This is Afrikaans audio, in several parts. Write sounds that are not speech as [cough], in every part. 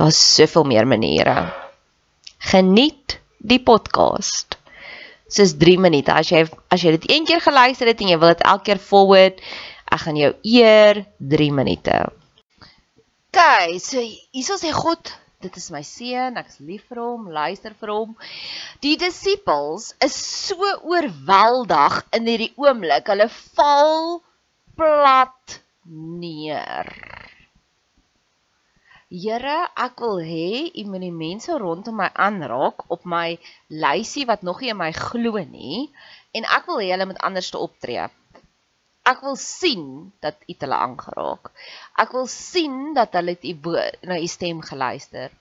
Daar's soveel meer maniere. Geniet die podcast. Dis 3 minute. As jy as jy dit een keer geluister het en jy wil dit elke keer forward, ek gaan jou eer 3 minute. Kyk, so hierso sê God, dit is my seun, ek is lief vir hom, luister vir hom. Die disippels is so oorweldig in hierdie oomblik. Hulle val plat neer. Here, ek wil hê U moet die mense rondom my aanraak op my lysie wat nog nie in my glo nie en ek wil hê hulle moet anders te optree. Ek wil sien dat U hulle aangeraak. Ek wil sien dat hulle U na U stem geluister.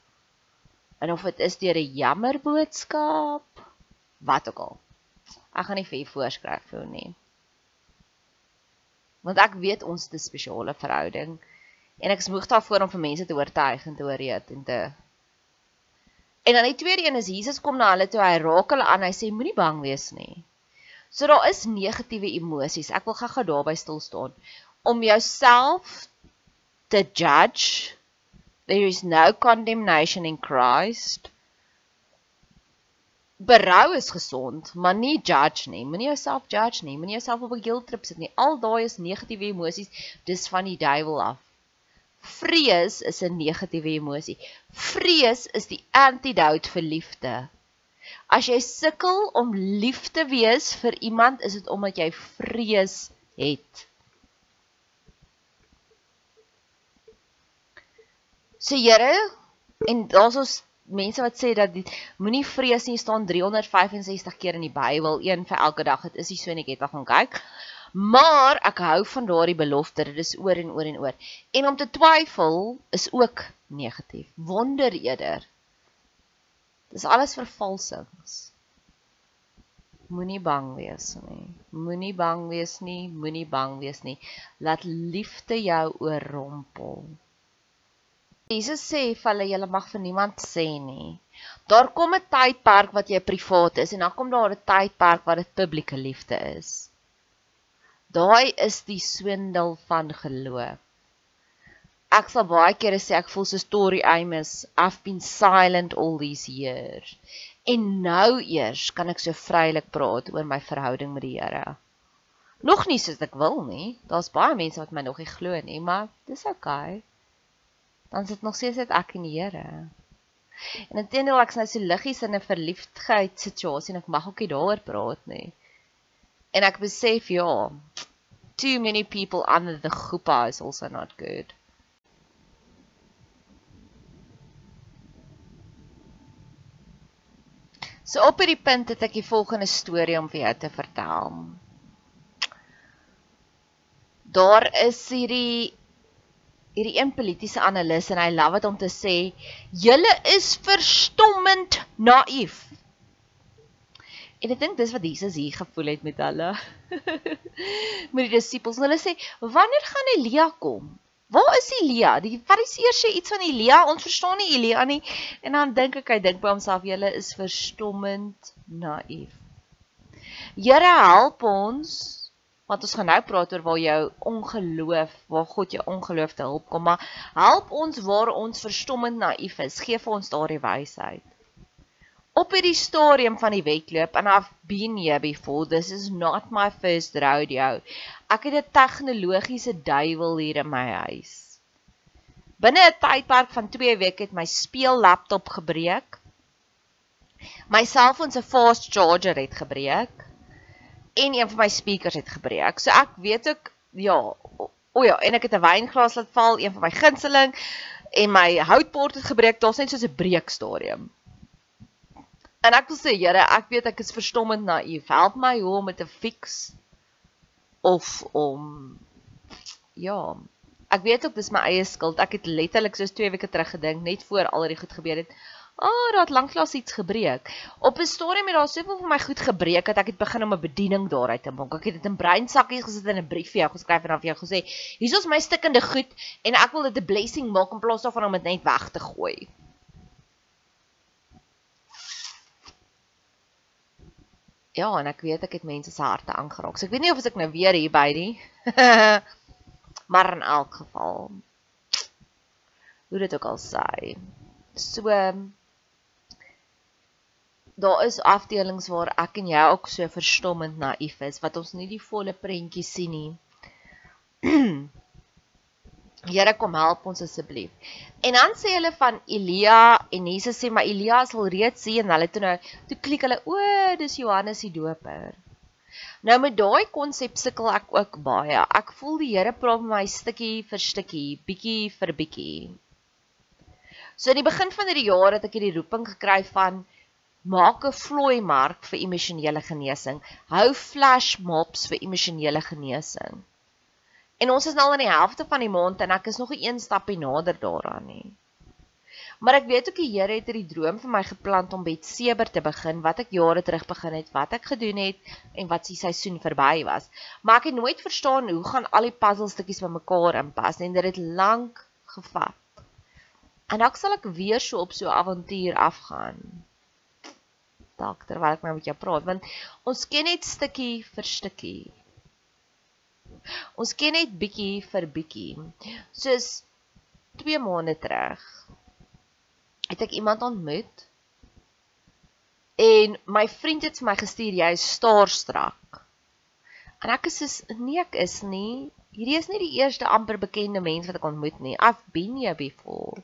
En of dit is deur 'n jammer boodskap, wat ook al. Ek gaan nie vir U voorskryf vir U nie. Want ek weet ons het 'n spesiale verhouding en ek is moeg daarvoor om vir mense te oortuig en te oorreed en te En dan die tweede een is Jesus kom na hulle toe hy raak hulle aan hy sê moenie bang wees nie. So daar is negatiewe emosies. Ek wil gou-gou daarby stil staan om jouself te judge. There is no condemnation in Christ. Berou is gesond, maar nie judge nie. Moenie jouself judge nie. Moenie jouself op 'n guilt trip sit nie. Al daai is negatiewe emosies. Dis van die duiwel af. Vrees is 'n negatiewe emosie. Vrees is die antidote vir liefde. As jy sukkel om lief te wees vir iemand, is dit omdat jy vrees het. So Here, en daar's ons mense wat sê dat moenie vrees nie staan 365 keer in die Bybel, een vir elke dag. Dit is nie so net ek al gaan kyk. Maar ek hou van daardie belofte. Dit is oor en oor en oor. En om te twyfel is ook negatief. Wonder eerder. Dis alles vervalsings. Moenie bang wees nie. Moenie bang wees nie. Moenie bang wees nie. Laat liefde jou oorrompel. Jesus sê vir hulle julle mag vir niemand sê nie. Daar kom 'n tydperk wat jy privaat is en dan kom daar 'n tydperk wat dit publieke liefde is. Daai is die swindel van geloof. Ek sal baie kere sê ek voel so story Amos, I've been silent all these years. En nou eers kan ek so vrylik praat oor my verhouding met die Here. Nog nie soos ek wil nie. Daar's baie mense wat my nog nie glo nie, maar dis oukei. Okay. Dan sit nog steeds net ek en die Here. En intendeel ek's nou so liggies in 'n verliefdheid situasie en ek mag ook nie daaroor praat nie. En ek besef ja, too many people under the chuppah is also not good. So op hierdie punt het ek die volgende storie om vir jou te vertel. Daar is hierdie hierdie een politieke analis en hy love dit om te sê julle is verstommend naïef. En ek dink dis wat Jesus hier gevoel het met hulle. [laughs] met die disippels. Hulle sê, "Wanneer gaan Elia kom?" Waar is Elia? Die Fariseërs sê iets van Elia. Ons verstaan nie Elia nie. En dan dink ek hy dink by homself, julle is verstommend naïef. Here help ons want ons gaan nou praat oor waar jou ongeloof, waar God jou ongeloof te help kom, maar help ons waar ons verstommend naïef is. Geef vir ons daardie wysheid. Op hierdie stadium van die wedloop and I've been here before. This is not my first rodeo. Ek het 'n tegnologiese duiwel hier in my huis. Binne 'n tydperk van 2 weke het my speel laptop gebreek. My selfoon se fast charger het gebreek en een van my speakers het gebreek. So ek weet ook ja, o, o ja, en ek het 'n wynglas laat val, een van my gunsteling en my houtbord het gebreek. Daar's net so 'n breekstadium. En ek wil sê, Here, ek weet ek is verstommend naïef. Help my hoe om dit te fix of om ja, ek weet ook dis my eie skuld. Ek het letterlik soos 2 weke terug gedink net voor al hierdie goed gebeur het. Ah, oh, daar het lanklaas iets gebreek. Op 'n storie met daar soveel van my goed gebreek het, ek het begin om 'n bediening daaruit te maak. Ek het dit in breinsakkies gesit en 'n brief vir jou geskryf en dan vir jou gesê, "Hier is my stikkende goed en ek wil dit 'n blessing maak in plaas daarvan om dit net weg te gooi." Ja, en ek weet ek het mense se harte aangeraak. So ek weet nie of ek nou weer hier by die. [laughs] maar in elk geval hoe dit ook al sê. So daar is afdelings waar ek en jy ook so verstommend naïef is wat ons nie die volle prentjie sien nie. [clears throat] Here kom help ons asseblief. En dan sê hulle van Elia en Jesus sê maar Elia sal reeds sien hulle toe nou toe klik hulle o, dis Johannes die Doper. Nou met daai konsep sukkel ek ook baie. Ek voel die Here praat met my stukkie vir stukkie, bietjie vir bietjie. So in die begin van hierdie jaar het ek hierdie roeping gekry van maak 'n vlooi mark vir emosionele genesing. Hou flash mobs vir emosionele genesing. En ons is nou al in die helfte van die maand en ek is nog 'n een stapie nader daaraan nie. Maar ek weet ook die Here het hierdie droom vir my geplant om met Seber te begin wat ek jare terug begin het, wat ek gedoen het en wat die seisoen verby was. Maar ek het nooit verstaan hoe gaan al die puzzelstukkies bymekaar inpas en dit het lank gevat. En dalk sal ek weer so op so 'n avontuur afgaan. Dalk terwyl ek nou met jou praat, want ons ken net stukkie vir stukkie. Ons ken net bietjie vir bietjie. Soos 2 maande terug het ek iemand ontmoet en my vriend het vir my gestuur jy is staarstrak. En ek is soos nee ek is nie. Hierdie is nie die eerste amper bekende mens wat ek ontmoet nie. I've been here before.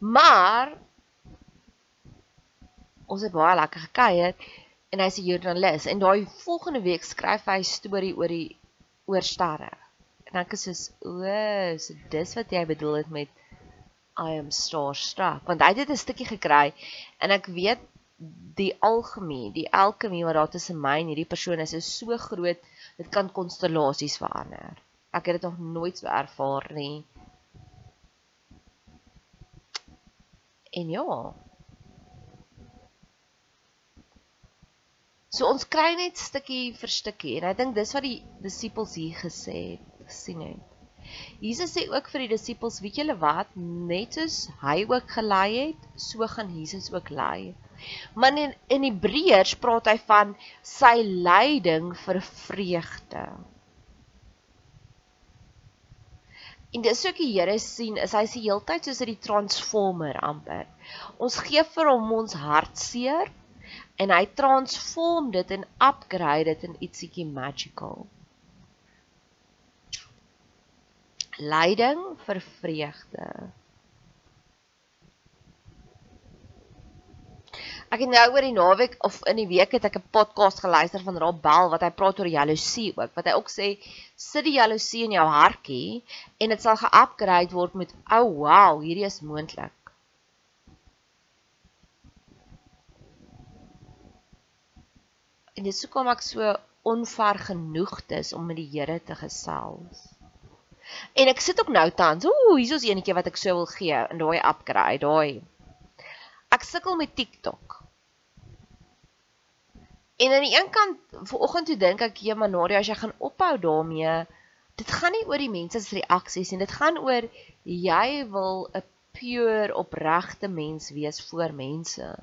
Maar ons het baie lekker gekuier en hy's 'n joernalis en daai volgende week skryf hy 'n storie oor die oor sterre. En ek is soos, o, so dis wat jy bedoel het met I am starstruck want hy het 'n stukkie gekry en ek weet die algemeen, die alkemie wat daar tussen my en hierdie persoon is, is so groot, dit kan konstellasies verander. Ek het dit nog nooit so ervaar nie. En ja, So ons kry net stukkie vir stukkie en ek dink dis wat die disippels hier gesê het, gesien het. Jesus sê ook vir die disippels, weet julle wat, net soos hy ook gelei het, so gaan Jesus ook lei. Maar in in Hebreërs praat hy van sy lyding vir vreugde. En dis ook die Here sien, is hy se heeltyd soos 'n transformer amper. Ons gee vir hom ons hartseer en hy transform dit en upgrade dit in ietsiekie magical. lyding vir vreugde. Ek het nou oor die naweek of in die week het ek 'n podcast geluister van Rob Bell wat hy praat oor jaloesie ook. Wat hy ook sê, sit die jaloesie in jou hartjie en dit sal ge-upgrade word met ou oh, wow, hierdie is moontlik. En dis hoekom ek so onvergenoegd is om met die Here te gesels. En ek sit ook nou tans. Ooh, hier is eenetjie wat ek sou wil gee in daai upgrade, daai. Ek sukkel met TikTok. En aan die een kant, vanoggend toe dink ek, "Ja, maar Nadia, as jy gaan ophou daarmee, dit gaan nie oor die mense se reaksies en dit gaan oor jy wil 'n pure opregte mens wees voor mense."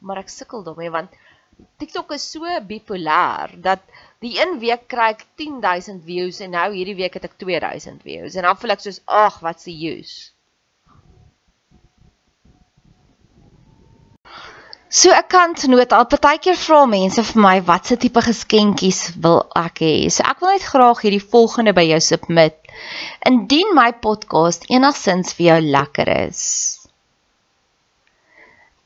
Maar ek sukkel daarmee want TikTok is so bipolêr dat die een week kry ek 10000 views en nou hierdie week het ek 2000 views en dan voel ek soos ag wat se use. So ek kan noot al partykeer vra mense vir my watse tipe geskenkies wil ek hê. So ek wil net graag hierdie volgende by jou submit. Indien my podcast enigsins vir jou lekker is